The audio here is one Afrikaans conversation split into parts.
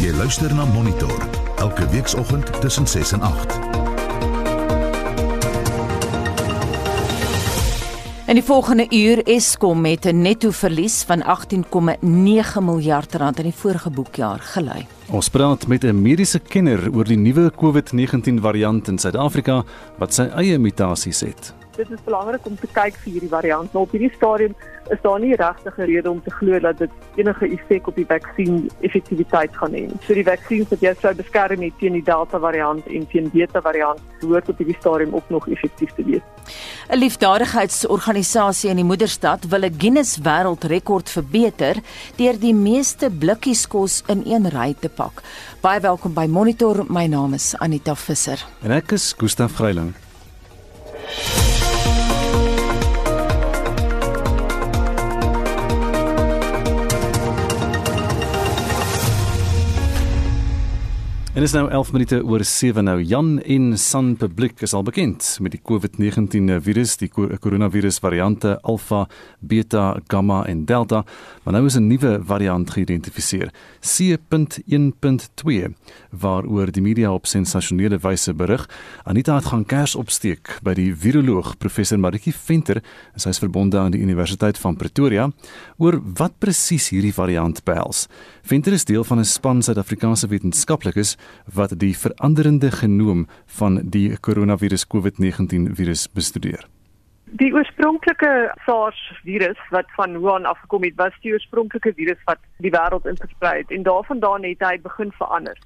Jy luister na Monitor elke weekoggend tussen 6 en 8. In die volgende uur Eskom met 'n netto verlies van 18,9 miljard rand in die vorige boekjaar gelei. Ons praat met 'n mediese kenner oor die nuwe COVID-19 variant in Suid-Afrika wat sy eie mutasies het. Dit is belangrik om te kyk vir hierdie variant. Nou op hierdie stadium is daar nie regtig 'n rede om te glo dat dit enige effek op die vaksin effektiwiteit gaan hê. So die vaksins wat jy sou beskerm het teen die Delta variant en teen Beta variant, behoort op hierdie stadium ook nog effektief te wees. 'n Liefdadigheidsorganisasie in die moederstad wil 'n Guinness wêreldrekord verbeter deur die meeste blikkies kos in een ry te pak. Baie welkom by Monitor. My naam is Anita Visser. En ek is Gustaf Greiling. En is nou 11 minute oor 7 nou. Jan en San Publiek is al bekend met die COVID-19 virus, die koronavirus variante Alpha, Beta, Gamma en Delta, maar nou is 'n nuwe variant geïdentifiseer, C.1.2, waaroor die media op sensasionele wyse berig. Anita het gaan kers opsteek by die viroloog professor Maritjie Venter, sy is verbonde aan die Universiteit van Pretoria, oor wat presies hierdie variant behels. Venter is deel van 'n span Suid-Afrikaanse wetenskaplikes wat die veranderende genoom van die koronavirus COVID-19 virus bestudeer. Die oorspronklike SARS virus wat van Wuhan afgekom het, was die oorspronklike virus wat die wêreld ingesprei het en daarvandaan het hy begin verander.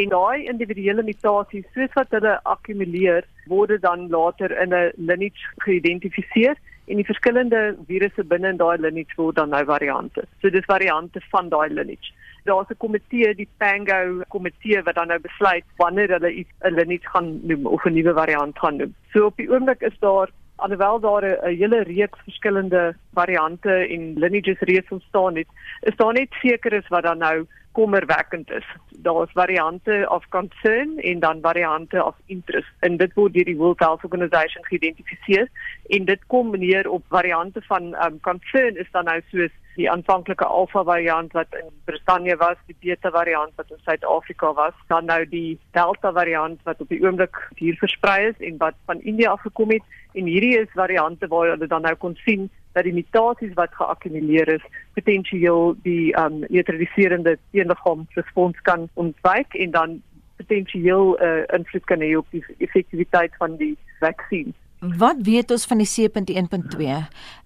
En daai individuele mutasies, soos wat hulle akkumuleer, word dan later in 'n lineage geïdentifiseer en die verskillende virusse binne in daai lineage word dan nou variante. So dis variante van daai lineage daar's 'n komitee, die Pango komitee wat dan nou besluit wanneer hulle iets 'n lineage gaan noem of 'n nuwe variant gaan noem. So op die oomblik is daar alhoewel daar 'n hele reeks verskillende variante en lineages reeds ontstaan het, is daar net sekeres wat dan nou kommerwekkend is. Daar's variante of concern en dan variante of interest. En dit word deur die World Health Organization geïdentifiseer en dit kom neer op variante van um, concern is dan nou soos die aanvanklike alfa variant wat in Brittanje was, die beta variant wat in Suid-Afrika was, dan nou die delta variant wat op die oomblik hier versprei is en wat van India afgekom het en hierdie is variante waar hulle dan nou kon sien dat die mutasies wat geakkumuleer is potensieel die um neutraliserende teenliggaam respons kan ontwyk en dan potensieel 'n uh, invloed kan hê op die effektiwiteit van die vaksin. Wat weet ons van die C.1.2?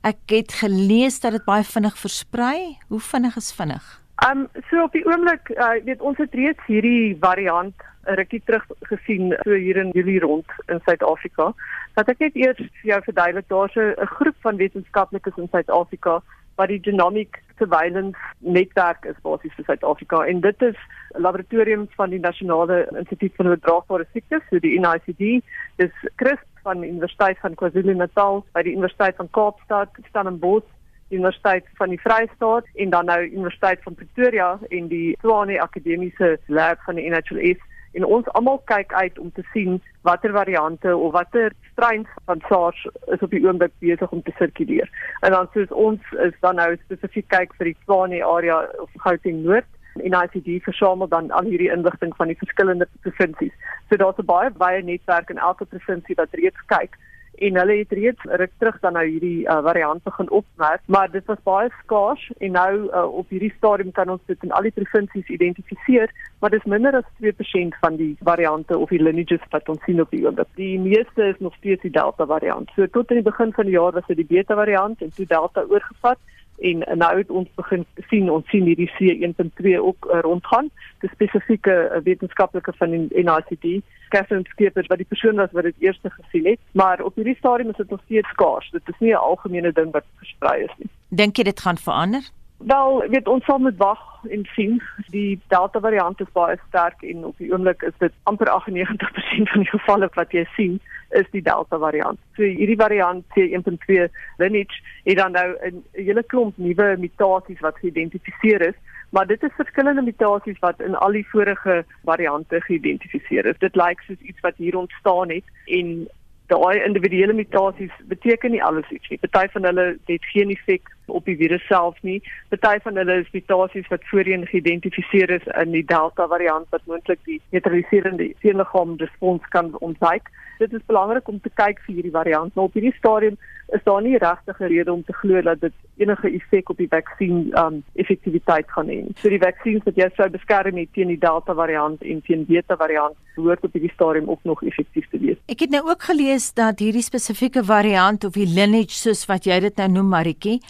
Ek het gelees dat dit baie vinnig versprei. Hoe vinnig is vinnig? Um so op die oomblik, uh, weet ons het reeds hierdie variant 'n rukkie terug gesien so hier in Julie rond in Suid-Afrika. Wat ek net eers vir jou verduidelik, daar's 'n groep van wetenskaplikes in Suid-Afrika wat die genomic surveillance netwerk is basies vir Suid-Afrika en dit is laboratoriums van die nasionale instituut vir oordraagbare siektes, so die NICD, dis Chris van die Universiteit van KwaZulu-Natal, by die Universiteit van Kaapstad, Stellenbosch Universiteit van die Vrystaat en dan nou Universiteit van Pretoria en die Tshwane Akademiese Lab van die NHLS en ons almal kyk uit om te sien watter variante of watter strains van SARS is op die oomblik besig om te sirkuleer. En dan soos ons is dan nou spesifiek kyk vir die Tshwane area of Gauteng Noord en ICD versamel dan al hierdie inligting van die verskillende provinsies. So daar's 'n baie baie netwerk in elke provinsie wat reeds kyk en hulle het reeds ruk terug dan nou hierdie uh, variant begin opmerk, maar dit was baie skaars en nou uh, op hierdie stadium kan ons dit in al die provinsies identifiseer, maar dis minder as 2% van die variante of die lineages wat ons sien op die oomblik. Die meeste is nog steeds die Delta variant. So tot in die begin van die jaar was dit die Beta variant en toe Delta oorgevat en nou het ons begin sien ons sien hierdie C1.2 ook uh, rondgaan. Dis spesifieke uh, wetenskaplike van die NICD Catherine Skeepers wat die persoon was wat dit eerste gesien het, maar op hierdie stadium is dit nog steeds skaars. Dit is nie 'n algemene ding wat versprei is nie. Dink jy dit gaan verander? Wel, weet ons sal moet wag en sien. Die Delta variant is baie sterk en op die oomblik is dit amper 98% van die gevalle wat jy sien is die Delta variant. So hierdie variant C1.2 lineage het dan nou 'n hele klomp nuwe mutasies wat geïdentifiseer is maar dit is verskillende mutasies wat in al die vorige variante geïdentifiseer is. Dit lyk soos iets wat hier ontstaan het en daai individuele mutasies beteken nie alles iets nie. Party van hulle het geen effek op die virus self nie. Party van hulle is mutasies wat voorheen geïdentifiseer is in die Delta variant wat moontlik die neutraliserende teenliggaam respons kan ontwyk. Dit is belangrik om te kyk vir hierdie variant. Nou op hierdie stadium is daar nie regtig 'n rede om te glo dat dit enige effek op die vaksin um effektiwiteit gaan hê. So die vaksins wat jy sou beskerm teen die Delta variant en teen Beta variant behoort op hierdie stadium ook nog effektief te wees. Ek het nou ook gelees dat hierdie spesifieke variant of die lineage soos wat jy dit nou noem Maritjie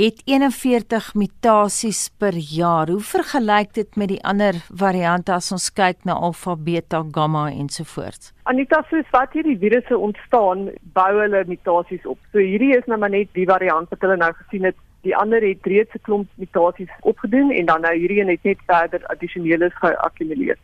het 41 mutasies per jaar. Hoe vergelyk dit met die ander variante as ons kyk na alfa, beta, gamma ensovoorts? Anita, soos wat hierdie virusse ontstaan, bou hulle mutasies op. So hierdie is nou maar net die variant wat hulle nou gesien het. Die ander het reeds 'n klomp mutasies opgedoen en dan nou hierdie een het net verder addisionele geakkumuleer.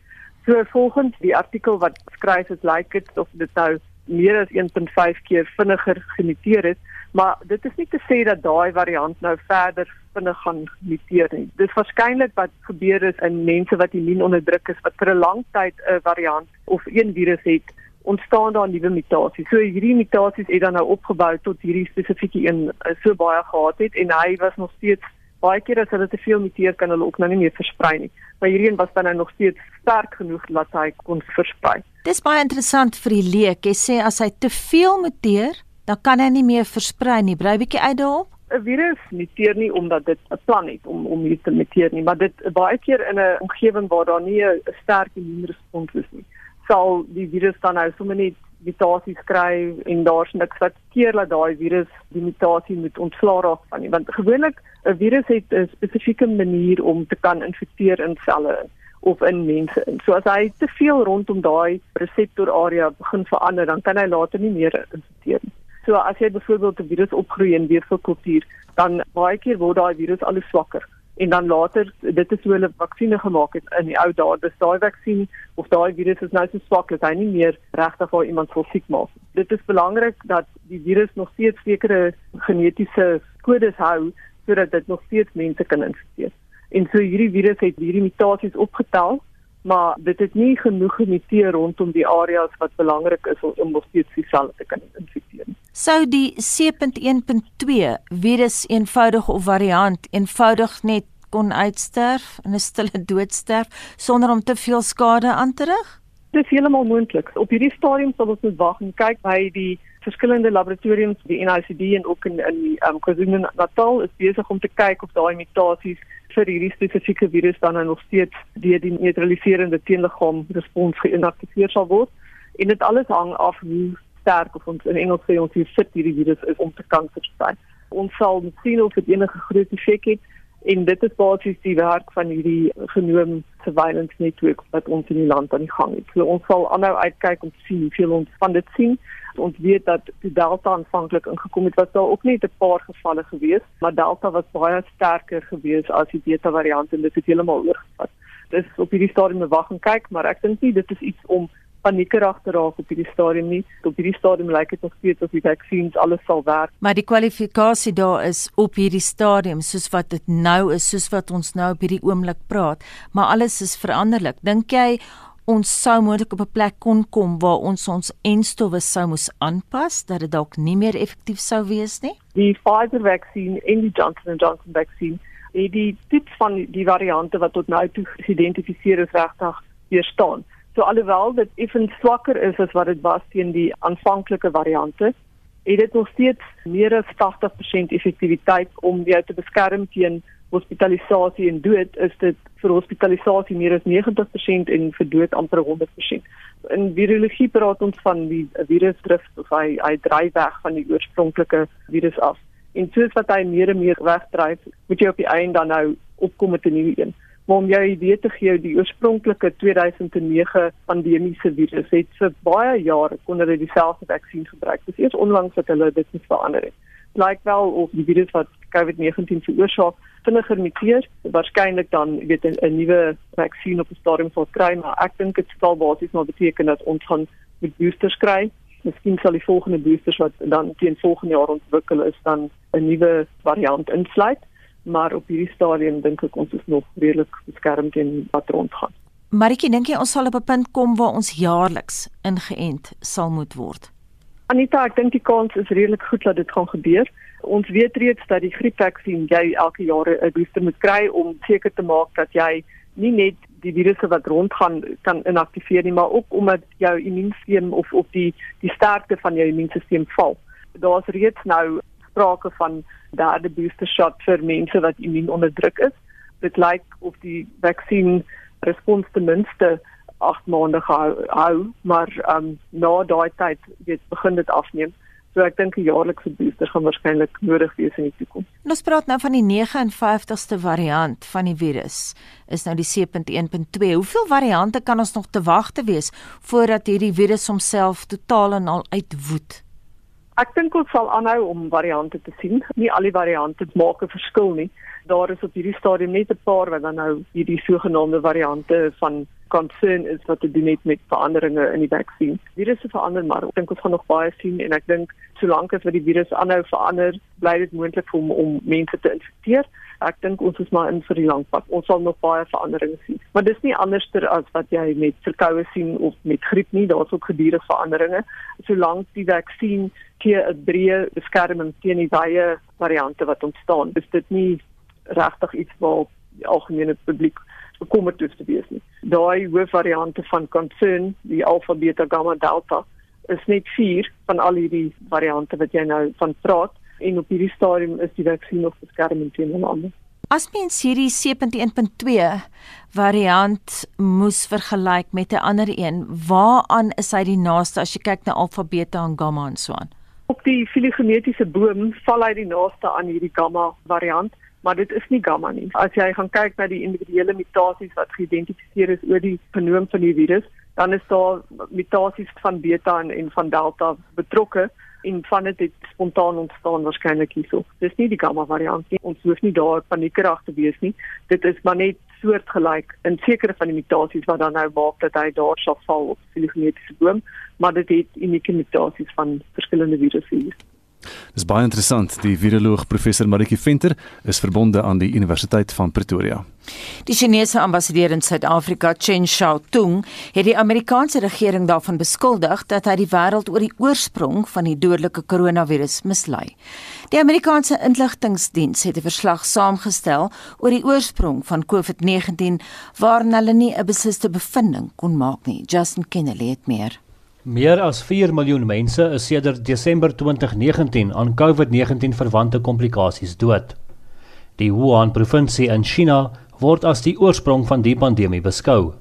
So volgens die artikel wat skryf het, lyk dit of dit nou meer as 1.5 keer vinniger gemuteer het maar dit is nie te sê dat daai variant nou verder vinnig gaan muteer nie. Dis waarskynlik wat gebeur is in mense wat immuun onderdruk is wat vir 'n lang tyd 'n variant of een virus het ontstaan daar nuwe mutasies. So hierdie mutasies het dan nou opgebou tot hierdie spesifieke een eh, so baie gehad het en hy was nog steeds baie keer as hulle te veel muteer kan hulle ook nou nie meer versprei nie. Maar hierdie een was dan nou nog steeds sterk genoeg dat hy kon versprei. Dis baie interessant vir die leek. Jy sê as hy te veel muteer, dan kan hy nie meer versprei nie. Bly bietjie uit daarop. 'n Virus muteer nie omdat dit 'n plan het om om hier te muteer nie, maar dit baie keer in 'n omgewing waar daar nie 'n sterk immuunrespons is nie, sal die virus dan nou sommer net mutasies kry en daar's niks wat keer dat daai virus die mutasie moet ontslaa raak van nie, want gewoonlik 'n virus het 'n spesifieke manier om te kan infekteer in selle of in mense. So as hy te veel rondom daai reseptor area begin verander, dan kan hy later nie meer infekteer nie. So as jy byvoorbeeld 'n virus opgroei in weefselkultuur, dan baie keer word daai virus al swakker en dan later dit is hoe hulle vaksines gemaak het in die ou dae. Dis daai vaksin of daai virus is nou so swak dat hy nie meer regtig vir iemand sou siek maak. Dit is belangrik dat die virus nog steeds sekere genetiese kodes hou sodat dit nog steeds mense kan infekteer. En so hierdie virus het hierdie mutasies opgetel maar dit het nie genoeg gemuteer rondom die areas wat belangrik is om nog steeds die selle te kan infekteer. Sou die C.1.2 virus eenvoudig of variant eenvoudig net kon uitsterf en 'n stille dood sterf sonder om te veel skade aan te rig? Dit is heeltemal moontlik. Op hierdie stadium sal ons moet wag en kyk by die verskillende laboratoriums, die NICD en ook in in die um, KwaZulu-Natal is besig om te kyk of daai mutasies vir hierdie spesifieke virus dan nog steeds deur die neutraliserende teenliggaam respons geïnaktiveer sal word. En dit alles hang af hoe sterk of ons in Engels sê ons hoe fit hierdie virus is om te kan versprei. Ons sal sien of dit enige groot effek het en dit is basies die werk van hierdie genoom surveillance netwerk wat ons in die land aan die gang het. So ons sal aanhou uitkyk om te sien hoeveel ons van dit sien ons weet dat die Delta aanvanklik ingekom het was daar ook net 'n paar gevalle gewees, maar Delta was baie sterker gewees as die Beta variant en dit het heeltemal oorgevat. Dis op hierdie stadium 'n wag en kyk, maar ek dink nie dit is iets om paniekerig te raak op hierdie stadium nie. Op hierdie stadium lyk dit nog steeds of die vaksines alles sal werk. Maar die kwalifikasie daar is op hierdie stadium soos wat dit nou is, soos wat ons nou op hierdie oomblik praat, maar alles is veranderlik. Dink jy ons sou moontlik op 'n plek kon kom waar ons ons enstowwe sou moes aanpas dat dit dalk nie meer effektief sou wees nie. Die Pfizer vaksin en die Johnson & Johnson vaksin, het die tipe van die variante wat tot nou toe geïdentifiseer is regtig weerstaan. So alhoewel dit effens swakker is as wat dit was teen die aanvanklike variante, het dit nog steeds meer as 80% effektiwiteit om jou te beskerm teen hospitalisasie en dood is dit vir hospitalisasie meer as 90% en vir dood amper 100%. In virologie praat ons van die virusdrif of hy hy dryf weg van die oorspronklike virus af. En soos wat hy meer en meer wegdryf, moet jy op die einde dan nou opkom met 'n nuwe een. Maar om jou idee te gee, die oorspronklike 2009 pandemiese virus het vir baie jare kon hulle dieselfde vaksin gebruik. Dis eers onlangs dat hulle dit moet verander het. Lyk wel of die virus wat COVID-19 veroorsaak vinniger muteer, waarskynlik dan weet 'n nuwe vaksin op 'n stadium sal kry, maar ek dink dit sal basies maar beteken dat ons gaan met boosters kry. Miskien sal die volgende boosters wat dan teen volgende jaar ontwikkel is dan 'n nuwe variant insluit, maar op hierdie stadium dink ek ons is nog redelik beskerm teen wat rondgaan. Maritjie, dink jy ons sal op 'n punt kom waar ons jaarliks ingeënt sal moet word? Anita, ek dink die kans is redelik goed dat dit gaan gebeur. Ons weet reeds dat die griepvaksin jy elke jaar 'n booster moet kry om seker te maak dat jy nie net die virusse wat rondgaan kan inaktiveer nie, maar ook omdat jou immuunstelsel of of die die sterkte van jou immuunstelsel val. Daar's reeds nou sprake van derde booster shot vir mense wat immuunonderdruk is. Dit lyk of die vaksin respons ten minste 8 maande gehou, hou, maar um, na daai tyd weet begin dit afneem. So ek dink 'n jaarlikse booster gaan waarskynlik nodig wees in die toekoms. Ons praat nou van die 59ste variant van die virus. Is nou die 7.1.2. Hoeveel variante kan ons nog te wag te wees voordat hierdie virus homself totaal en al uitwoed? Ek dink ons sal aanhou om variante te sien. Nie al die variante maak 'n verskil nie. Daar is op hierdie stadium net 'n paar wat dan nou hierdie sogenaamde variante van concern is wat te doen het met veranderinge in die vaksin. Virusse verander maar ek dink ons gaan nog baie sien en ek dink solank as wat die virus aanhou verander, bly dit moontlik hom om mense te infekteer. Ek dink ons is maar in vir die lang pad. Ons sal nog baie veranderinge sien. Maar dis nie anderster as wat jy met verkoue sien of met griep nie. Daar's ook gedurende veranderinge. Solank die vaksin teen 'n breë beskerming teen die baie variante wat ontstaan, is dit nie regtig iets wat die algemene publiek hoef te wees nie. Daai hoofvariante van concern, die alpha, beta, gamma, delta, is net 4 van al hierdie variante wat jy nou van praat en op hierdie stadium is die vaksin nog beskermend teen ander. As mens hierdie 7.1.2 variant moes vergelyk met 'n ander een, waaraan is hy die naaste as jy kyk na alpha, beta en gamma en so aan? Op die filogenetiese boom val hy die naaste aan hierdie gamma variant maar dit is nie gamma nie. As jy gaan kyk na die individuele mutasies wat geïdentifiseer is oor die genoom van die virus, dan is daar mutasies van beta en, en van delta betrokke en van dit het spontaan ontstaan waarskynlik hierso. Dis nie die gamma variant nie. Ons hoef nie daar paniekerig te wees nie. Dit is maar net soortgelyk in sekere van die mutasies wat dan nou maak dat hy daar sal val op die genetiese boom, maar dit het unieke mutasies van verskillende virusse hier. Dis baie interessant. Die viroloog professor Maritjie Venter is verbonde aan die Universiteit van Pretoria. Die Chinese ambassadeur in Suid-Afrika, Chen Xiaotung, het die Amerikaanse regering daarvan beskuldig dat hy die wêreld oor die oorsprong van die dodelike koronavirus mislei. Die Amerikaanse inligtingdiens het 'n verslag saamgestel oor die oorsprong van COVID-19 waarin hulle nie 'n besliste bevinding kon maak nie. Justin Kennedy het meer. Meer as 4 miljoen mense is sedert Desember 2019 aan COVID-19 verwante komplikasies dood. Die Wuhan provinsie in China word as die oorsprong van die pandemie beskou.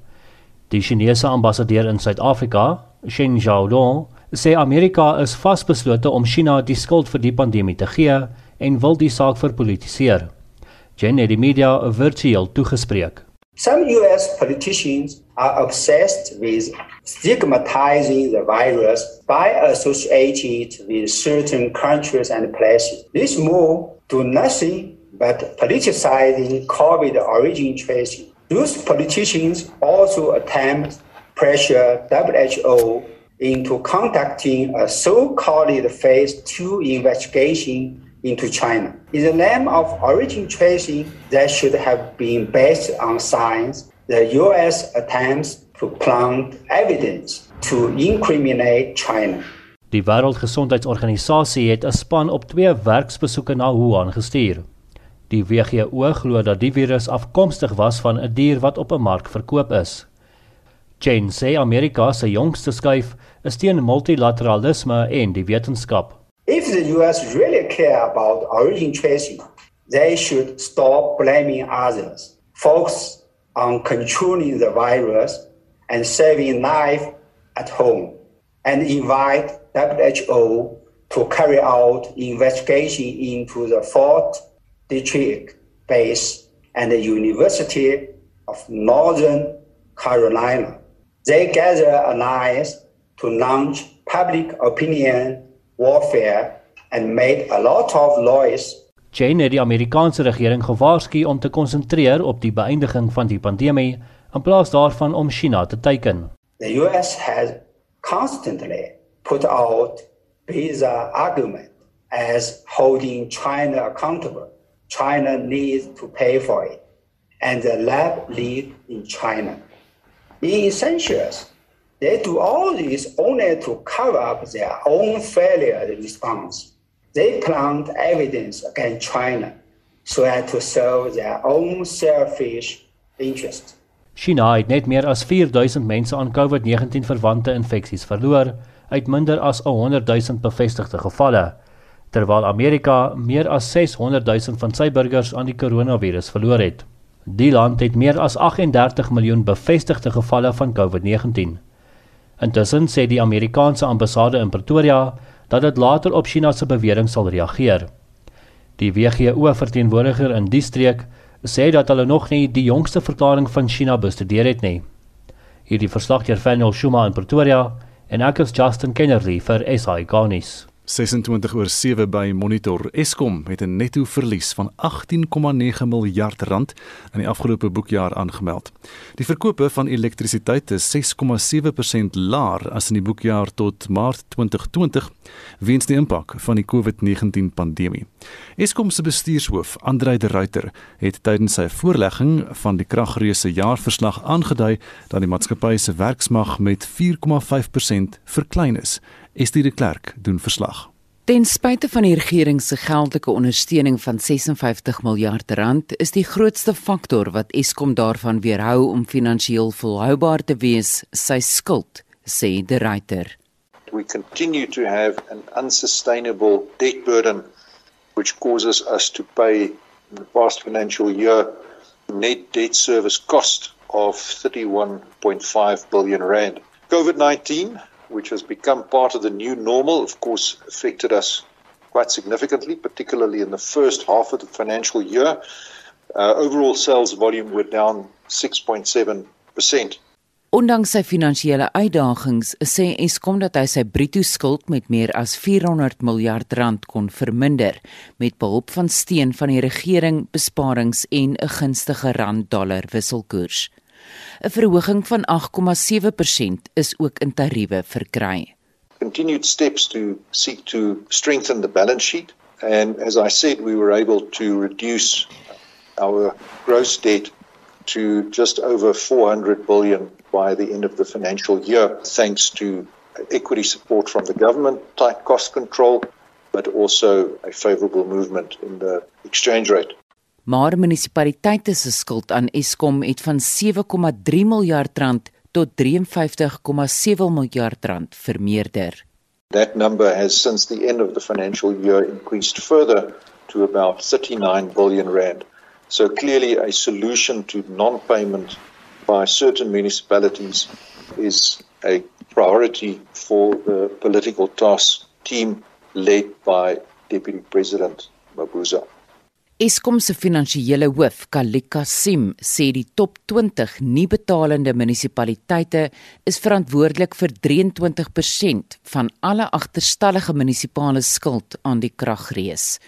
Die Chinese ambassadeur in Suid-Afrika, Shen Xiaodong, sê Amerika is vasbeslote om China die skuld vir die pandemie te gee en wil die saak verpolitiseer. Jen het die media virtueel toegespreek. Some US politicians are obsessed with stigmatizing the virus by associating it with certain countries and places. This move do nothing but politicizing COVID origin tracing. Those politicians also attempt pressure WHO into conducting a so-called phase two investigation into China. In the name of origin tracing that should have been based on science, the US attempts to plant evidence to incriminate China. Die Wêreldgesondheidsorganisasie het 'n span op twee werksbesoeke na Wuhan gestuur. Die WHO glo dat die virus afkomstig was van 'n dier wat op 'n mark verkoop is. Chen sê Amerika se jongste skuif is teen multilateralisme en die wetenskap. If the US really care about origin tracing, they should stop blaming others, focus on controlling the virus and saving life at home, and invite WHO to carry out investigation into the Fort Detrick base and the University of Northern Carolina. They gather allies to launch public opinion warfare and made a lot of noise. Jane het die Amerikaanse regering gewaarsku om te konsentreer op die beëindiging van die pandemie in plaas daarvan om China te teiken. The US has constantly put out bizarre argument as holding China accountable. China needs to pay for it and the lab leak in China. In essentials, They do all this only to cover up their own failure response. They plant evidence against China so as to serve their own selfish interest. China het net meer as 4000 mense aan COVID-19 verwante infeksies verloor uit minder as 100 000 bevestigde gevalle, terwyl Amerika meer as 600 000 van sy burgers aan die koronavirus verloor het. Die land het meer as 38 miljoen bevestigde gevalle van COVID-19. Intussen sê die Amerikaanse ambassade in Pretoria dat dit later op China se bewering sal reageer. Die WHO verteenwoordiger in die streek sê dat hulle nog nie die jongste verklaring van China bestudeer het nie. Hierdie verslag deur Faniel Shuma in Pretoria en ek is Justin Kennerly vir SI Garnis. 26 oor 7 by Monitor. Eskom het 'n netto verlies van 18,9 miljard rand in die afgelope boekjaar aangemeld. Die verkope van elektrisiteit is 6,7% laer as in die boekjaar tot Maart 2020 weens die impak van die COVID-19 pandemie. Eskom se bestuurshoof, Andrei de Ruyter, het tydens sy voorlegging van die kragreuse jaarverslag aangedui dat die maatskappy se werksmag met 4,5% verklein is Estie de Klerk doen verslag. Ten spyte van die regering se geldelike ondersteuning van 56 miljard rand, is die grootste faktor wat Eskom daarvan weerhou om finansiëel volhoubaar te wees, sy skuld, sê de Ruyter. We continue to have an unsustainable debt burden which causes us to pay in the past financial year net debt service cost of 31.5 billion rand. COVID-19 which has become part of the new normal, of course, affected us quite significantly, particularly in the first half of the financial year. Uh, overall sales volume were down 6.7%. Ondanks sy finansiële uitdagings, sê Eskom dat hy sy bruto skuld met meer as 400 miljard rand kon verminder met behulp van steun van die regering, besparings en 'n gunstige rand-dollar wisselkoers. 'n verhoging van 8,7% is ook in tariewe verkry. Continued steps to seek to strengthen the balance sheet and as I said we were able to reduce our gross debt to just over 400 billion by the end of the financial year thanks to equity support from the government tight cost control but also a favorable movement in the exchange rate maar munisipaliteite se skuld aan Eskom het van 7,3 miljard rand tot 53,7 miljard rand vermeerder. That number has since the end of the financial year increased further to about 39 billion rand. So clearly a solution to non-payment by certain municipalities is a priority for the political task team led by Deputy President Mabuza. Eskom se finansiële hoof, Kalika Sim, sê die top 20 nie betalende munisipaliteite is verantwoordelik vir 23% van alle agterstallige munisipale skuld aan die kragrees.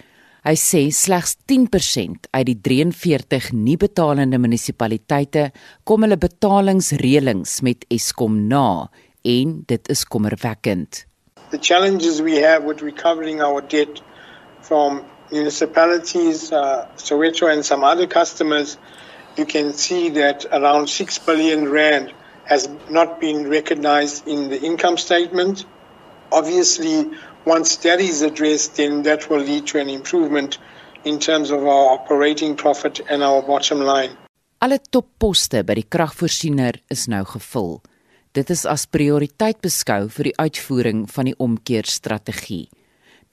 Hy sê slegs 10% uit die 43 nie betalende munisipaliteite kom hulle betalingsreëlings met Eskom na en dit is kommerwekkend. The challenges we have with recovering our debt from municipalities, uh, Soweto and some other customers, you can see that around 6 billion rand has not been recognized in the income statement. Obviously, once that is addressed, then that will lead to an improvement in terms of our operating profit and our bottom line. Alle topposte by die kragvoorsiener is nou gevul. Dit is as prioriteit beskou vir die uitvoering van die omkeerstrategie.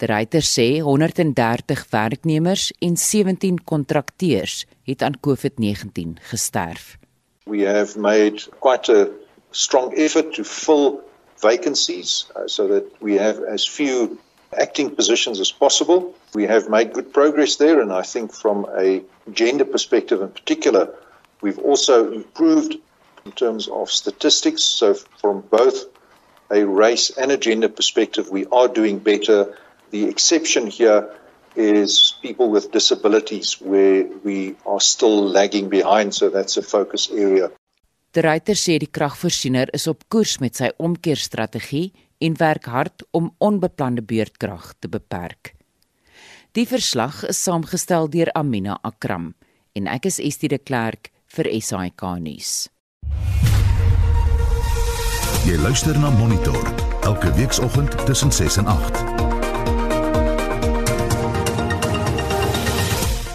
Die ryter sê 130 werknemers en 17 kontrakteurs het aan COVID-19 gesterf. We have made quite a strong effort to fill vacancies uh, so that we have as few acting positions as possible. We have made good progress there and I think from a gender perspective in particular we've also improved in terms of statistics so from both a race and a gender perspective we are doing better The exception here is people with disabilities where we are still lagging behind so that's a focus area. Die ryter sê die kragvoorsiener is op koers met sy omkeerstrategie en werk hard om onbeplande beurtkrag te beperk. Die verslag is saamgestel deur Amina Akram en ek is Estie de Klerk vir SAK nuus. Jy luister na Monitor elke weekoggend tussen 6 en 8.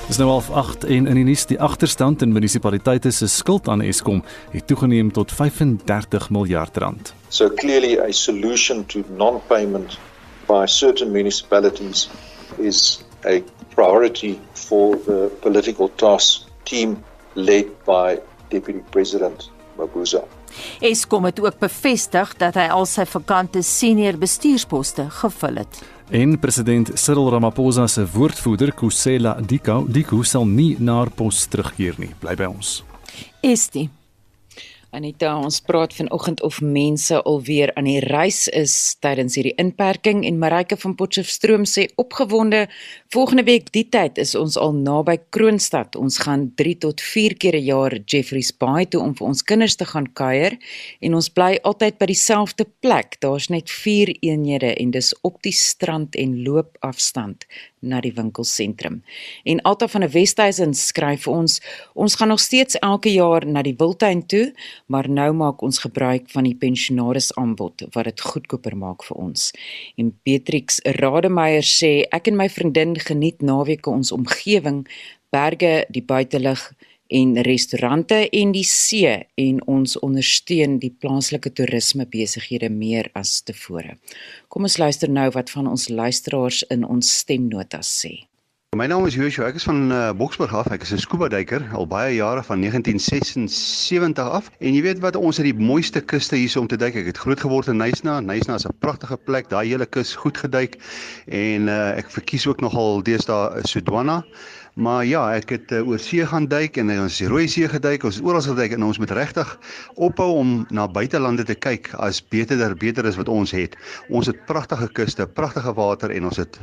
Dis nou half 8 en in die nuus die agterstand in munisipaliteite se skuld aan Eskom het toegeneem tot 35 miljard rand. So clearly a solution to non-payment by certain municipalities is a priority for the political task team led by Deputy President Mabuza. Eskom het ook bevestig dat hy al sy vakante senior bestuursposte gevul het. En president Cyril Ramaphosa se woordvoerder Kusela Dikau, Diku sal nie na haar pos terugkeer nie. Bly by ons. Estie Anita, ons praat vanoggend of mense alweer aan die reis is tydens hierdie inperking en Marike van Potchefstroom sê opgewonde, volgende week die tyd is ons al naby Kroonstad. Ons gaan 3 tot 4 keer 'n jaar Jeffreys Bay toe om vir ons kinders te gaan kuier en ons bly altyd by dieselfde plek. Daar's net 4 eenhede en dis op die strand en loopafstand na die winkelsentrum. En Alta van die Westhuizen skryf vir ons, ons gaan nog steeds elke jaar na die Wildtuin toe, maar nou maak ons gebruik van die pensionaris aanbod wat dit goedkoper maak vir ons. En Beatrix Rademeier sê ek en my vriendin geniet naweke ons omgewing, berge, die buitelug en restaurante en die see en ons ondersteun die plaaslike toerisme besighede meer as tevore. Kom ons luister nou wat van ons luisteraars in ons stemnotas sê. My naam is Joshua, ek is van uh, Boksburg af. Ek is 'n scuba duiker al baie jare van 1976 af. En jy weet wat ons het die mooiste kuste hier om te duik. Ek het groot geword in Nysna. Nysna is 'n pragtige plek. Daai hele kus goed geduik. En uh, ek verkies ook nogal deesdae Sodwana. Maar ja, ek het uh, oor see gaan duik en ons het die Rooi See geduik, ons het oral geduik en ons moet regtig ophou om na buitelande te kyk as beter beter is wat ons het. Ons het pragtige kuste, pragtige water en ons het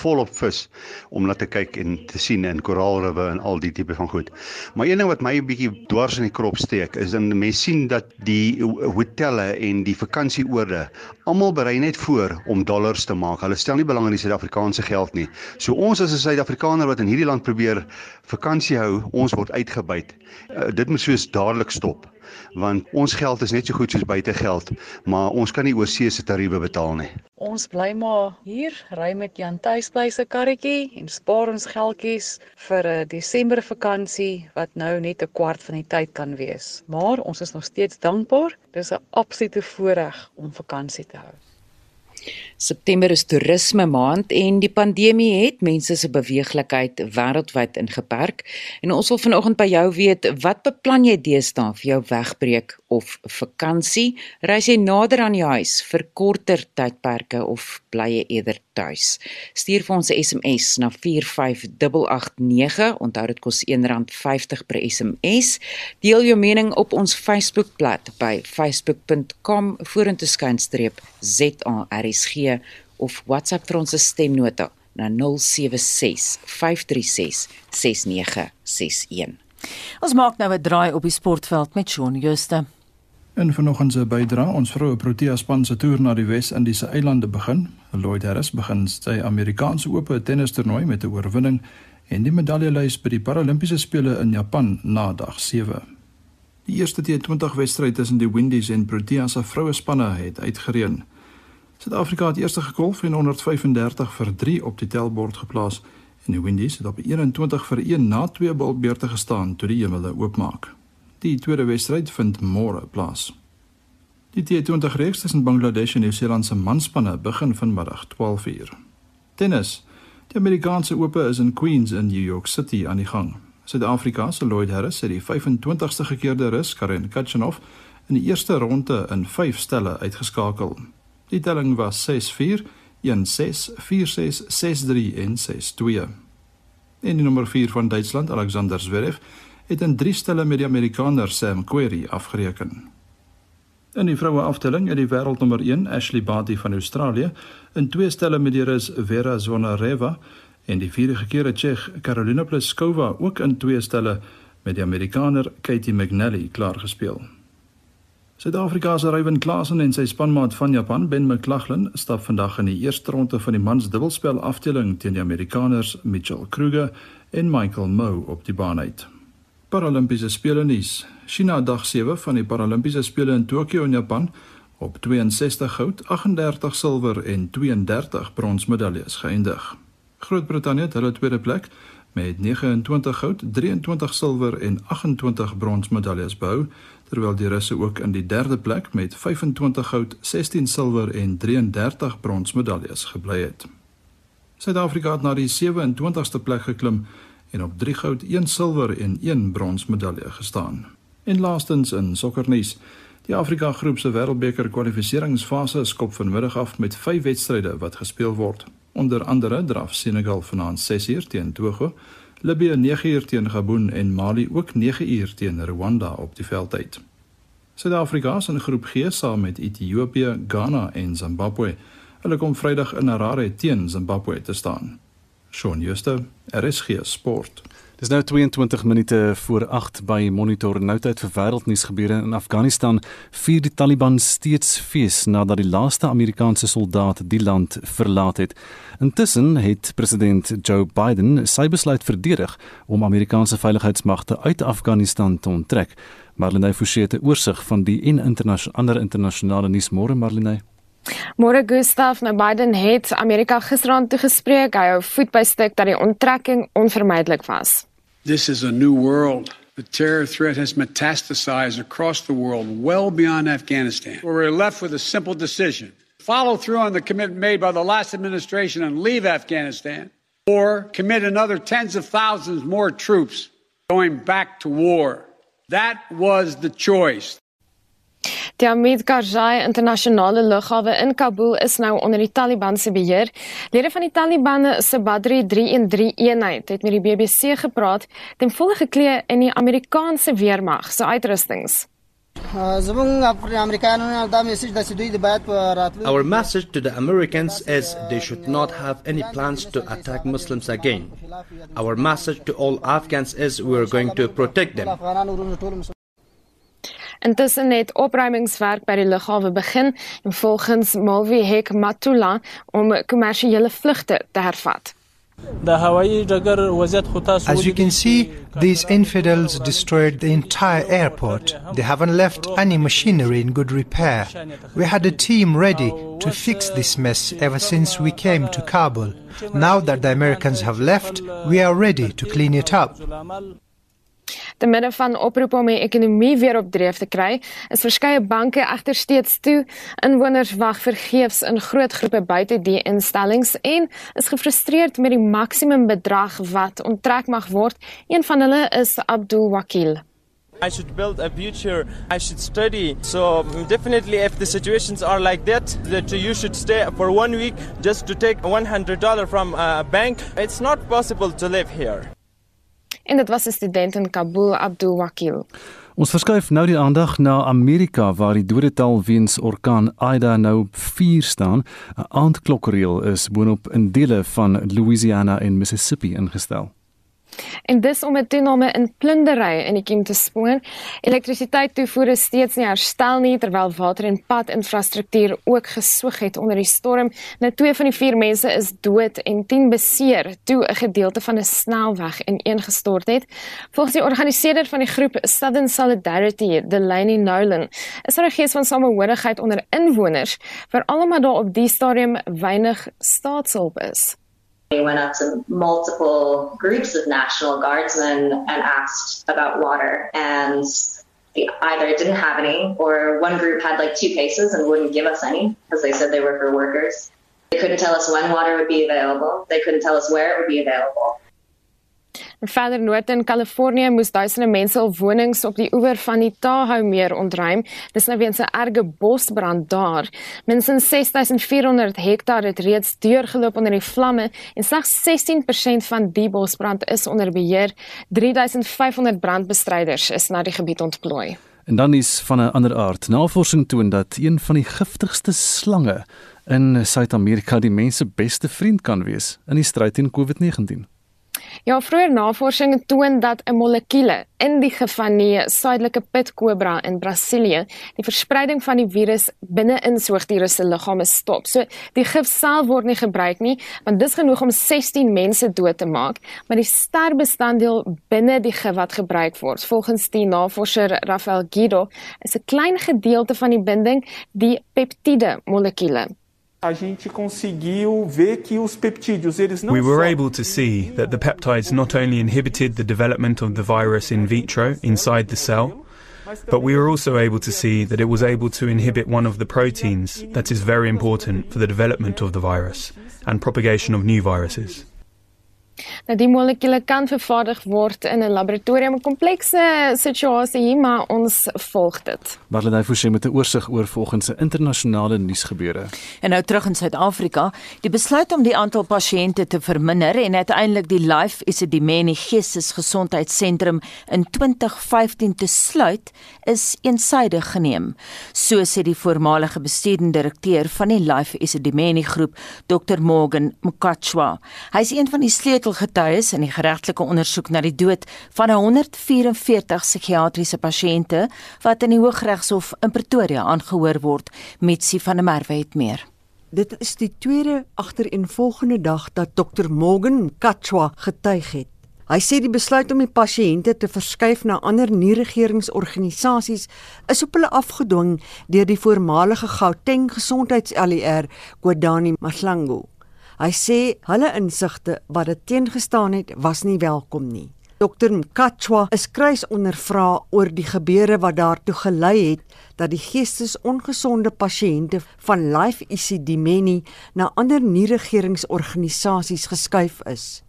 volop vis om na te kyk en te sien in koraalriwe en al die tipe van goed. Maar een ding wat my 'n bietjie dwars in die krop steek is dan mense sien dat die hotelle en die vakansieoorde almal berei net voor om dollars te maak. Hulle stel nie belang in die Suid-Afrikaanse geld nie. So ons as 'n Suid-Afrikaner wat in hierdie land probeer vakansie hou, ons word uitgebuit. Uh, dit moet soos dadelik stop want ons geld is net so goed soos buitegeld, maar ons kan nie oor see se tariewe betaal nie. Ons bly maar hier, ry met Jan Tuispleise karretjie en spaar ons geldjies vir 'n Desember vakansie wat nou net 'n kwart van die tyd kan wees. Maar ons is nog steeds dankbaar. Dis 'n absolute voorreg om vakansie te hou. September is toerisme maand en die pandemie het mense se beweeglikheid wêreldwyd ingeperk. En ons wil vanoggend by jou weet, wat beplan jy deesdae vir jou wegbreek of vakansie? Reis jy nader aan jou huis vir korter tydperke of bly jy eerder tuis? Stuur vir ons 'n SMS na 45889. Onthou dit kos R1.50 per SMS. Deel jou mening op ons Facebookblad by facebook.com vorentoe skynstreep ZARSG of WhatsApp vir ons stemnota na 076 536 6961. Ons maak nou 'n draai op die sportveld met Shaun Jooste. In vanoggend se bydra, ons vroue Protea span se toer na die Wes-Indiese eilande begin. Lloyd Harris begin sy Amerikaanse oop tennistoernooi met 'n oorwinning en die medaljelys by die Paralimpiese spele in Japan na dag 7. Die eerste T20 wedstryd tussen die Windies en Protea se vroue spanne het uitgereën. Suid-Afrika het eers gekolf en 135 vir 3 op die tellbord geplaas en die Windies het op 21 vir 1 na twee balbeurte gestaan toe die hemele oopmaak. Die tweede wedstryd vind môre plaas. Die T20 reeks tussen Bangladesh en Nieu-Seeland se manspanne begin vanmiddag 12:00. Tennis. Die Amerikaanse Ope is in Queens in New York City aan die gang. Suid-Afrika se Lloyd Harris het die 25ste gekeerde rus Karen Khachanov in die eerste ronde in 5 stelle uitgeskakel. Die telling was 6-4, 1-6, 4-6, 6-3 en 6-2. En die nommer 4 van Duitsland, Alexander Zverev, het in drie stelle met die Amerikaner Sam Querrey afgereken. In die vroue afdeling het die wêreldnommer 1 Ashley Barty van Australië in twee stelle met die Rus Vera Zvonareva en die vierde gekeerde Tsjech Karolina Pliskova ook in twee stelle met die Amerikaner Katie McNally klaargespeel. Suid-Afrika se Ryan Klasen en sy spanmaat van Japan Ben McLaughlin stap vandag in die eerste ronde van die mans dubbelspel afdeling teen die Amerikaners Mitchell Kruger en Michael Mou op die baan uit. Paralimpiese spele nuus. China dag 7 van die Paralimpiese spele in Tokio in Japan op 62 goud, 38 silwer en 32 bronsmedaljes geëindig. Groot-Brittanje het hulle tweede plek met 29 goud, 23 silwer en 28 bronsmedaljes behou, terwyl die Russe ook in die derde plek met 25 goud, 16 silwer en 33 bronsmedaljes gebly het. Suid-Afrika het na die 27ste plek geklim en op 3 goud, 1 silwer en 1 bronsmedalje gestaan. En laastens in sokkernuus Die Afrika Groep se Wêreldbeker kwalifikasiefase skop vanmiddag af met 5 wedstryde wat gespeel word. Onder andere draf Senegal vanaand 6uur teen Togo, Libië 9uur teen Gabon en Mali ook 9uur teen Rwanda op die veldtyd. Suid-Afrika is in groep G saam met Ethiopië, Ghana en Zimbabwe. Hulle kom Vrydag in Harare teen Zimbabwe te staan. Shaun Schuster, RSG Sport. Dis nou 22 minute voor 8 by Monitor nou tyd vir wêreldnuus gebeure in Afghanistan. Vier die Taliban steeds fees nadat die laaste Amerikaanse soldaat die land verlaat het. Intussen het president Joe Biden sy besluit verdedig om Amerikaanse veiligheidsmagte uit Afghanistan te onttrek. Marlene Forsie het 'n oorsig van die en internasionale ander internasionale nuus môre Marlene. Môre Gustaf, nou Biden het Amerika gisterand toegespreek. Hy hou voet by stuk dat die onttrekking onvermydelik was. This is a new world. The terror threat has metastasized across the world, well beyond Afghanistan. We're left with a simple decision follow through on the commitment made by the last administration and leave Afghanistan, or commit another tens of thousands more troops going back to war. That was the choice. Die Hamid Karzai internasionale lughawe in Kabul is nou onder die Taliban se beheer. Lede van die Taliban se Badri 313 eenheid het met die BBC gepraat ten volle geklee in die Amerikaanse weermag se uitrustings. Our message to the Americans is they should not have any plans to attack Muslims again. Our message to all Afghans is we are going to protect them. Intussen het opruimingswerk by die lughawe begin en volgens Malvi Hek Matula om kommersiële vlugte te hervat. As you can see, these infidels destroyed the entire airport. They haven't left any machinery in good repair. We had a team ready to fix this mess ever since we came to Kabul. Now that the Americans have left, we are ready to clean it up. Te midde van oproepe om die ekonomie weer op dreef te kry, is verskeie banke egter steeds toe. Inwoners wag vergeefs in groot groepe buite die instellings en is gefrustreerd met die maksimum bedrag wat onttrek mag word. Een van hulle is Abdul Wakil. I should build a future. I should study. So definitely, if the situations are like that, that you should stay for one week just to take $100 from a bank. It's not possible to live here. En dit was 'n student in Kabul, Abdul Wakil. Ons verskuif nou die aandag na Amerika waar die dodetal weens orkaan Ida nou op 4 staan. 'n Aandklokreël is boonop in dele van Louisiana en Mississippi ingestel. En dis om 'n toename in plundery in die kiem te spoor. Elektrisiteit toevoer is steeds nie herstel nie terwyl water en padinfrastruktuur ook gesoog het onder die storm. Nou twee van die vier mense is dood en 10 beseer toe 'n gedeelte van 'n snelweg ineengestort het. Volgens die organiseerder van die groep Southern Solidarity, Delaney Nolan, is daar 'n gees van samehorigheid onder inwoners, veral omdat daar op die stadium weinig staatshulp is. We went up to multiple groups of National Guardsmen and asked about water, and the, either didn't have any, or one group had like two cases and wouldn't give us any because they said they were for workers. They couldn't tell us when water would be available. They couldn't tell us where it would be available. Verder noord in Kalifornië moes duisende mense op wonings op die oewer van die Tahoe meer ontruim. Dis nou weens 'n erge bosbrand daar. Minstens 6400 hektaar het reeds deurgeloop onder die vlamme en slegs 16% van die bosbrand is onder beheer. 3500 brandbestryders is na die gebied ontplooi. En dan is van 'n ander aard. Navorsing toon dat een van die giftigste slange in Suid-Amerika die mense beste vriend kan wees in die stryd teen COVID-19. Ja, vroeër navorsing toon dat 'n molekuule in die gif van die suidelike pitkobra in Brasilië die verspreiding van die virus binne in soogdiere se liggame stop. So die gif self word nie gebruik nie, want dis genoeg om 16 mense dood te maak, maar die sterbestanddeel binne die gif wat gebruik word, volgens die navorser Rafael Guido, is 'n klein gedeelte van die binding, die peptide molekuule. A conseguiu ver que os peptídeos eles We were able to see that the peptides not only inhibited the development of the virus in vitro inside the cell, but we were also able to see that it was able to inhibit one of the proteins that is very important for the development of the virus and propagation of new viruses. Nou die molekules kan vervaardig word in 'n laboratorium, 'n komplekse situasie hier, maar ons volg dit. Marlene Forsie met 'n oorsig oor volgens se internasionale nuusgebeure. En nou terug in Suid-Afrika, die besluit om die aantal pasiënte te verminder en uiteindelik die Life Isidimeni Geestesgesondheidssentrum in 2015 te sluit, is eensaidig geneem. So sê die voormalige bestuurende direkteur van die Life Isidimeni groep, Dr Morgan Mkachwa. Hy is een van die sleutelgetuies in die geregtelike ondersoek na die dood van 144 psigiatriese pasiënte wat in die Hooggeregshof in Pretoria aangehoor word. Mitsi van der Merwe het meer. Dit is die tweede agtereenvolgende dag dat Dr Morgan Katchwa getuig het. Hy sê die besluit om die pasiënte te verskuif na ander nie-regeringsorganisasies is op hulle afgedwing deur die voormalige Gauteng gesondheids-ALR, Kodani Mahlangu. Hy sê hulle insigte wat dit teengestaan het, was nie welkom nie. Dr Mkachwa is kruis ondervra oor die gebeure wat daartoe gelei het dat die geestesongesonde pasiënte van Life Isidimeni na ander nie-regeringsorganisasies geskuif is.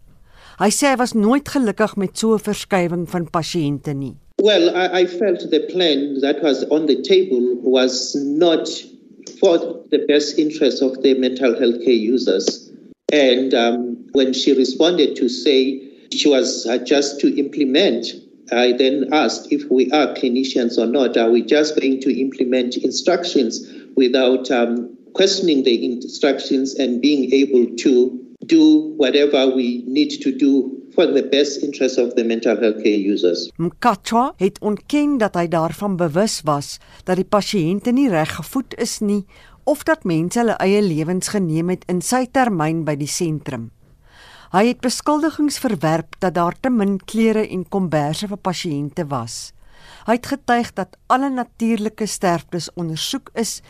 Hy sê hy was nooit gelukkig met so 'n verskywing van pasiënte nie. Well, I, I felt the plan that was on the table was not for the best interest of the mental health care users. And um, when she responded to say she was uh, just to implement, I then asked if we are clinicians or not. Are we just going to implement instructions without um, questioning the instructions and being able to do whatever we need to do for the best interest of the mental health care users. Mkachwa het ontken dat hy daarvan bewus was dat die pasiënte nie reg gevoed is nie of dat mense hulle eie lewens geneem het in sy termyn by die sentrum. Hy het beskuldigings verwerp dat daar te min klere en komberse vir pasiënte was. Hy het getuig dat alle natuurlike sterftes ondersoek is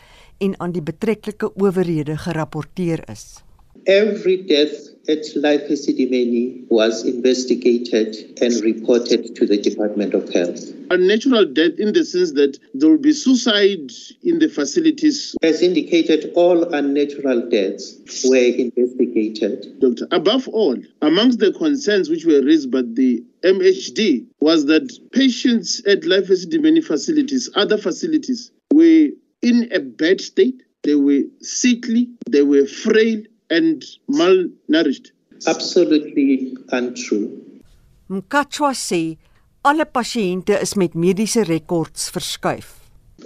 en aan die betrekkelike owerhede gerapporteer is. Every death at Life Sidimeni was investigated and reported to the Department of Health. A natural death in the sense that there will be suicide in the facilities. As indicated, all unnatural deaths were investigated. Doctor, above all, amongst the concerns which were raised by the MHD was that patients at Life Sidimeni facilities, other facilities, were in a bad state. They were sickly, they were frail, and malnourished. Absolutely untrue. Mkachwa sê alle pasiënte is met mediese rekords verskuif.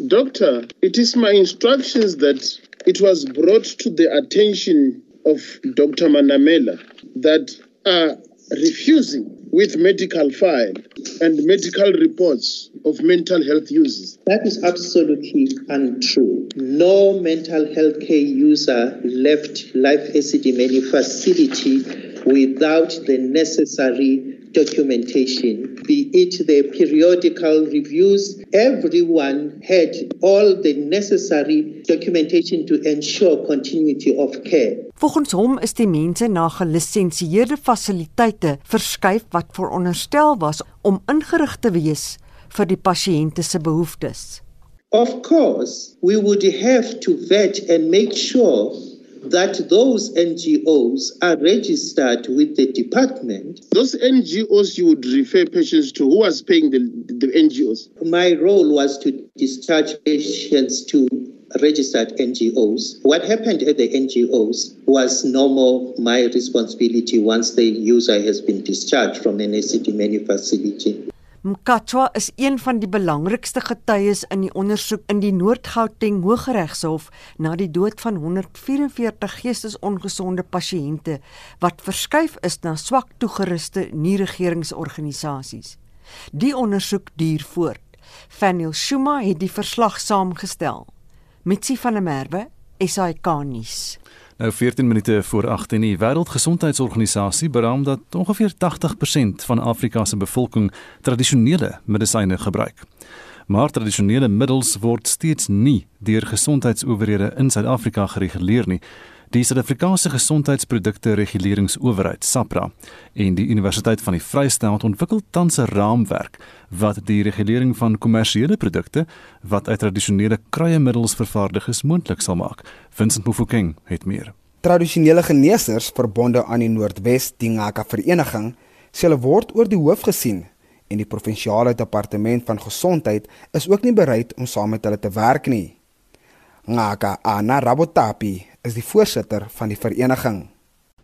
Doctor, it is my instructions that it was brought to the attention of Dr. Manamela that are refusing with medical file and medical reports of mental health users. That is absolutely untrue. No mental health care user left Life Acidimeni facility without the necessary documentation, be it the periodical reviews. Everyone had all the necessary documentation to ensure continuity of care. Volgens hom is die mense na gelisensieerde fasiliteite verskuif wat veronderstel was om ingerig te wees vir die pasiënte se behoeftes. Of course, we would have to vet and make sure that those NGOs are registered with the department. Those NGOs you would refer patients to, who was paying the, the NGOs? My role was to discharge patients to registered NGOs. What happened at the NGOs was no more my responsibility once the user has been discharged from an ACD menu facility. Mkatshwa is een van die belangrikste getuies in die ondersoek in die Noord-Gauteng Hooggeregshof na die dood van 144 geestesongesonde pasiënte wat verskuif is na swak toegeruste nie-regeringsorganisasies. Die ondersoek duur voort. Faniel Shuma het die verslag saamgestel. Mitsi van der Merwe, SAK nuus. Nou 14 minute voor 8 in die Wêreldgesondheidsorganisasie beraam dat ongeveer 80% van Afrika se bevolking tradisionele medisyne gebruik. Maar tradisionele middels word steeds nie deur gesondheidsowerhede in Suid-Afrika gereguleer nie. Die Suid-Afrikaanse Gesondheidsprodukte Reguleringsowerheid, SAPRA, en die Universiteit van die Vrystaat ontwikkel tans 'n raamwerk wat die regulering van kommersiële produkte wat uit tradisionele kruiemiddels vervaardig is moontlik sal maak. Vincent Mofokeng het meer. Tradisionele geneesers verbonde aan die Noordwes Dingaka Vereniging sê hulle word oor die hoof gesien en die provinsiale departement van gesondheid is ook nie bereid om saam met hulle te werk nie. Ngaka Ana Rabotapi is die voorsitter van die vereniging.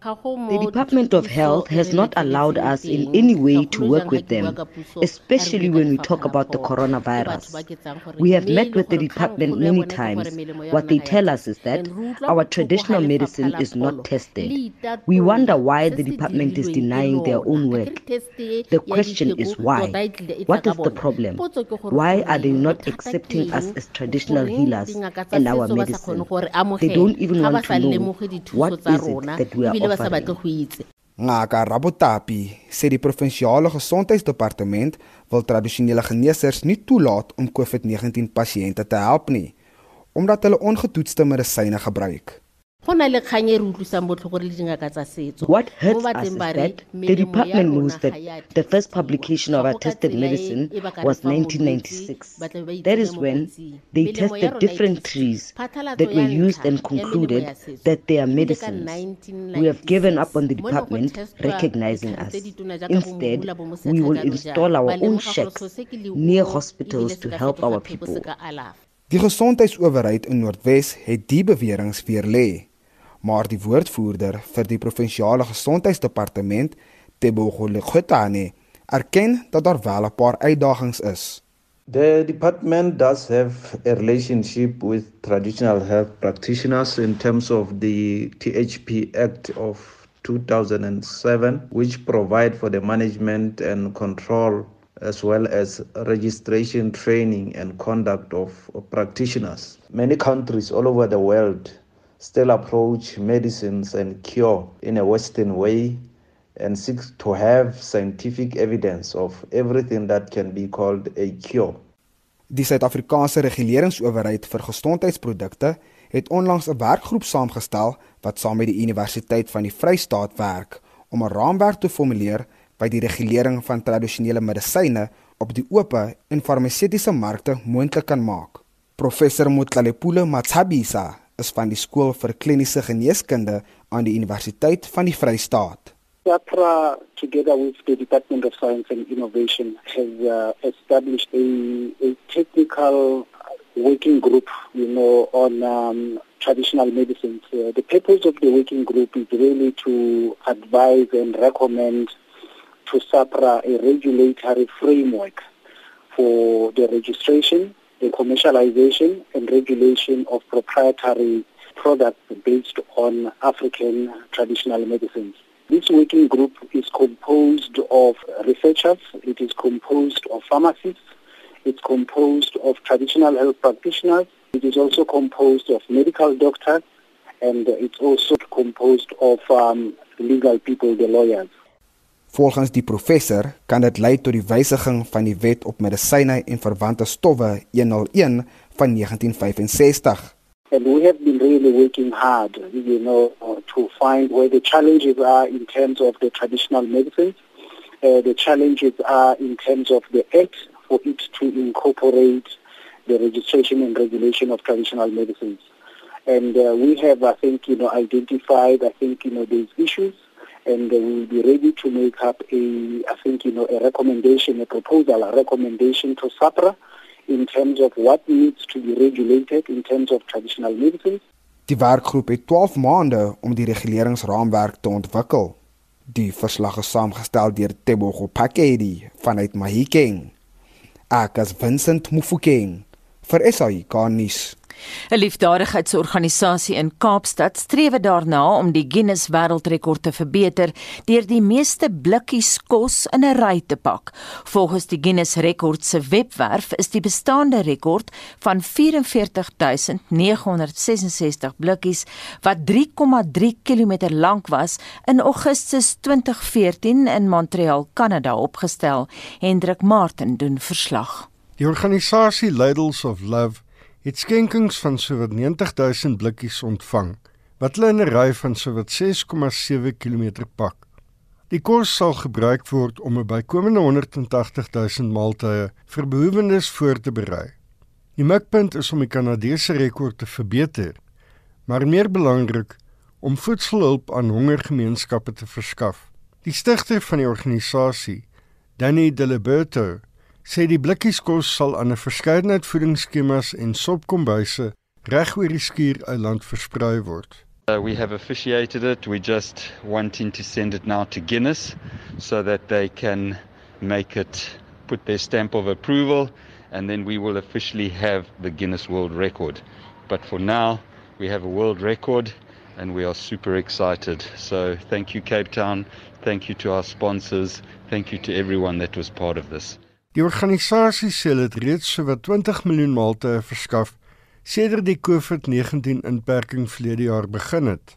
The Department of Health has not allowed us in any way to work with them, especially when we talk about the coronavirus. We have met with the department many times. What they tell us is that our traditional medicine is not tested. We wonder why the department is denying their own work. The question is why? What is the problem? Why are they not accepting us as traditional healers and our medicine? They don't even want to know what is it that we are offering. sa batle go itse Ngaka Rabotapi sê die provinsiale gesondheidsdepartement wil tradisionele geneesers nie toelaat om COVID-19 pasiënte te help nie omdat hulle ongetoetste medisyne gebruik. Go na le kgang e re utlwisang botlhoko re le dingaka tsa setso What hurts us is that the department knows that the first publication of our tested medicine was 1996. That is when they tested different trees that were used and concluded that they are medicines. We have given up on the department recognizing us. Instead, we will install our own shacks near hospitals to help our people. Die gesondheidsowerheid in Noordwes het die beweringe weer lê, maar die woordvoerder vir die provinsiale gesondheidsdepartement, Tebogo Lekgotane, erken dat daar wel 'n paar uitdagings is. The department does have a relationship with traditional health practitioners in terms of the THP Act of 2007, which provide for the management and control as well as registration, training, and conduct of practitioners. Many countries all over the world still approach medicines and cure in a Western way and seek to have scientific evidence of everything that can be called a cure. Die Suid-Afrikaanse Reguleringsowerheid vir Gesondheidsprodukte het onlangs 'n werkgroep saamgestel wat saam met die Universiteit van die Vrystaat werk om 'n raamwerk te formuleer by die regulering van tradisionele medisyne op die oop en farmaseutiese markte moontlik kan maak. Professor Motlalepule Matshabisa is van die skool vir kliniese geneeskunde aan die Universiteit van die Vrystaat. SAPRA, together with the Department of Science and Innovation, has uh, established a, a technical working group, you know, on um, traditional medicines. Uh, the purpose of the working group is really to advise and recommend to SAPRA a regulatory framework for the registration, the commercialization and regulation of proprietary products based on African traditional medicines. This working group is composed of researchers, it is composed of pharmacists, it's composed of traditional health practitioners, it is also composed of medical doctors, and it's also composed of um, legal people, the lawyers. Volgens die professor kan dit lei tot die wysiging van die Wet op Medisyne en Verwante Stowwe 101 van 1965. And we have been really working hard, you know, to find where the challenges are in terms of the traditional medicines. Uh, the challenges are in terms of the act for it to incorporate the registration and regulation of traditional medicines. And uh, we have, I think, you know, identified, I think, you know, these issues and uh, we will be ready to make up a, I think, you know, a recommendation, a proposal, a recommendation to SAPRA in terms of what needs to be regulated in terms of traditional medicine. Die werkgroep het 12 maande om die reguleringsraamwerk te ontwikkel. Die verslag is saamgestel deur Tebogo Pakedi vanuit Mahikeng. Ek is Vincent Mufokeng vir SAI Garnis. 'n Liefdadigheidsorganisasie in Kaapstad streef daarna om die Guinness Wêreldrekord te verbeter deur die meeste blikkies kos in 'n ry te pak. Volgens die Guinness Rekord se webwerf is die bestaande rekord van 44966 blikkies wat 3,3 km lank was in Augustus 2014 in Montreal, Kanada opgestel. Hendrik Martin doen verslag. Die organisasie Ladles of Love het skenkings van sowat 90000 blikkies ontvang wat hulle in 'n ry van sowat 6,7 km pak. Die kos sal gebruik word om 'n bykomende 180000 maaltye vir behoewendes voor te berei. Die mikpunt is om die Kanadese rekord te verbeter, maar meer belangrik om voedselhulp aan hongergemeenskappe te verskaf. Die stigter van die organisasie, Danny Deliberto, sê die blikkieskos sal aan 'n verskeidenheid voedingsskemas en sopkombuise reg oor die skiereiland versprei word. Uh, we have officiated it. We just wanting to send it now to Guinness so that they can make it put their stamp of approval and then we will officially have the Guinness World Record. But for now, we have a world record and we are super excited. So thank you Cape Town. Thank you to our sponsors. Thank you to everyone that was part of this. Die organisasie sê dit reeds sowat 20 miljoen maaltye verskaf sedert die COVID-19 inperking vlede jaar begin het.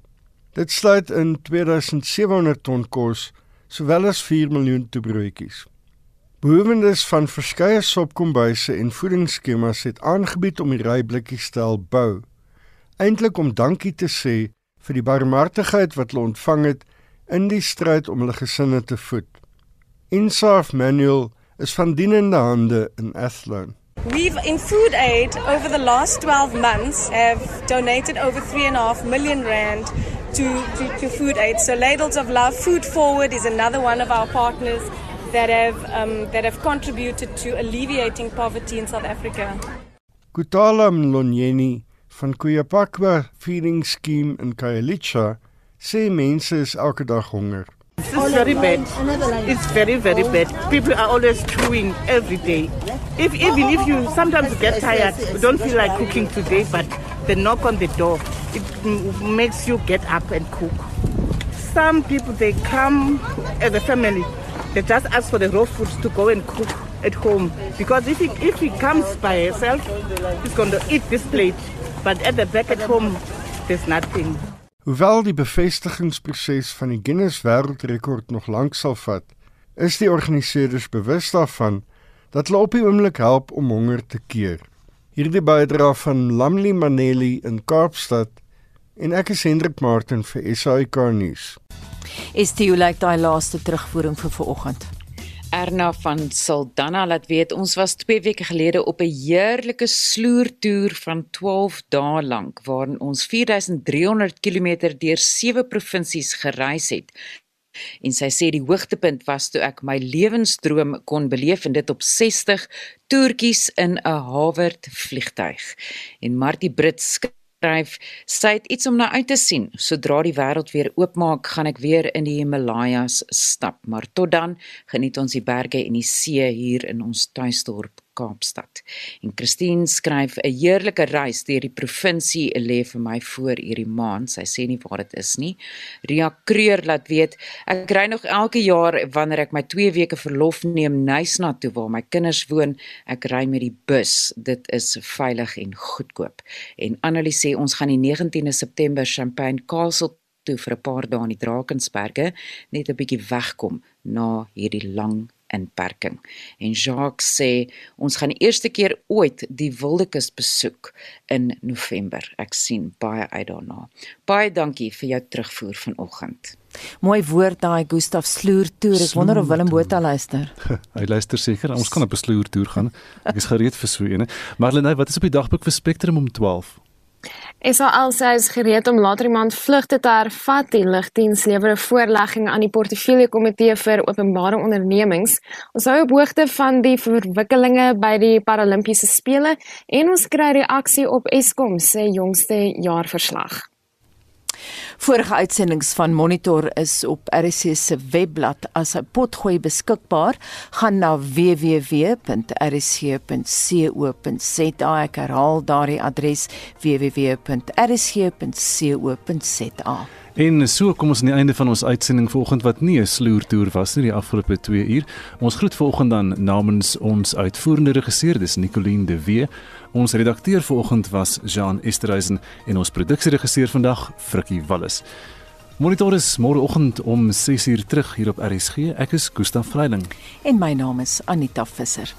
Dit sluit in 2700 ton kos sowel as 4 miljoen toebroodjies. Behoewendes van verskeie sopkombuise en voedingsskemas het aangebied om die ryblikkies te help bou. Eintlik om dankie te sê vir die barmhartigheid wat hulle ontvang het in die stryd om hulle gesinne te voed. Insaf Manuel is van dienende hande in Athlone. We've in food aid over the last 12 months have donated over 3.5 million rand to, to, to food aid. So Ladles of Love Food Forward is another one of our partners that have um, that have contributed to alleviating poverty in South Africa. Kutala Mlonyeni van Kuyapakwa Feeding Scheme in Khayelitsha sê mense is elke dag honger. This is very bad. It's very, very bad. People are always chewing every day. If even if you sometimes get tired, you don't feel like cooking today, but the knock on the door, it makes you get up and cook. Some people they come as a family, they just ask for the raw food to go and cook at home because if he, if he comes by himself, he's going to eat this plate, but at the back at home, there's nothing. Hoewel die bevestigingsproses van die Guinness Wêreldrekord nog lank sal vat, is die organiseerders bewus daarvan dat hulle op die oomblik help om honger te keer. Hierdie bydra van Lamli Maneli in Kaapstad en ek is Hendrik Martin vir SAK nuus. Is dit hoe lyk daai laaste terugvoering vir vanoggend? Erna van Saldanha laat weet ons was 2 weke gelede op 'n heerlike sloertoer van 12 dae lank waarin ons 4300 km deur 7 provinsies gereis het. En sy sê die hoogtepunt was toe ek my lewensdroom kon beleef en dit op 60 toertjies in 'n Hawert vliegtyg. En Martie Brits skryf sy het iets om na uit te sien. Sodra die wêreld weer oopmaak gaan ek weer in die Himalajas stap. Maar tot dan geniet ons die berge en die see hier in ons tuisdorp Kaapstad. En Christine skryf 'n heerlike reis deur die provinsie lê vir my voor hierdie maand. Sy sê nie waar dit is nie. Ria Kreur laat weet ek ry nog elke jaar wanneer ek my 2 weke verlof neem Nysna toe waar my kinders woon. Ek ry met die bus. Dit is veilig en goedkoop. En Annelie sê ons gaan die 19de September Champagne Castle toe vir 'n paar dae in die Drakensberge net 'n bietjie wegkom na hierdie lang inperking. En Jacques sê ons gaan die eerste keer ooit die Wildekus besoek in November. Ek sien baie uit daarna. Baie dankie vir jou terugvoer vanoggend. Mooi woord daai Gustaf Sloer toer. Ek wonder of Willem Botha luister. Hy luister seker. Ons kan op 'n sloer toer gaan. Ek is gereed vir so 'een. Marlene, wat is op die dagboek vir Spectrum om 12? SAL sê is gereed om later iemand vlugte te hervat. Die lugdiens lewer 'n voorlegging aan die portefeulje komitee vir openbare ondernemings. Ons hou op hoogte van die verwikkelinge by die Paralimpiese spele en ons kry reaksie op Eskom se jongste jaarverslag. Vorige uitsendings van Monitor is op RC se webblad as 'n potgooi beskikbaar. Gaan na www.rc.co.za. Ek herhaal daardie adres www.rc.co.za. En so kom ons aan die einde van ons uitsending vanoggend wat nie 'n sloertoer was nie die afgelope 2 uur. Ons groet vanoggend dan namens ons uitvoerende regisseur dis Nicoline de Wee. Ons redakteur vanoggend was Jean Esterhuizen en ons produksieregisseur vandag Frikkie Wallis. Monitor is môreoggend om 6uur terug hier op RSG. Ek is Gustaf Vreiling en my naam is Anita Visser.